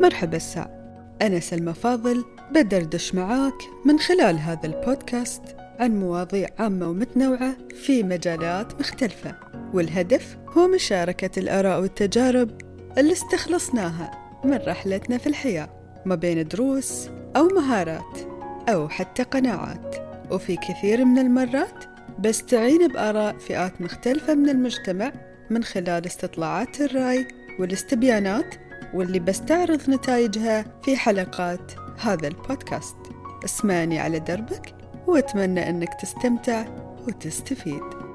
مرحبا الساع أنا سلمى فاضل بدردش معاك من خلال هذا البودكاست عن مواضيع عامة ومتنوعة في مجالات مختلفة والهدف هو مشاركة الآراء والتجارب اللي استخلصناها من رحلتنا في الحياة ما بين دروس أو مهارات أو حتى قناعات. وفي كثير من المرات بستعين بآراء فئات مختلفة من المجتمع من خلال استطلاعات الرأي والاستبيانات واللي بستعرض نتائجها في حلقات هذا البودكاست. اسمعني على دربك وأتمنى إنك تستمتع وتستفيد.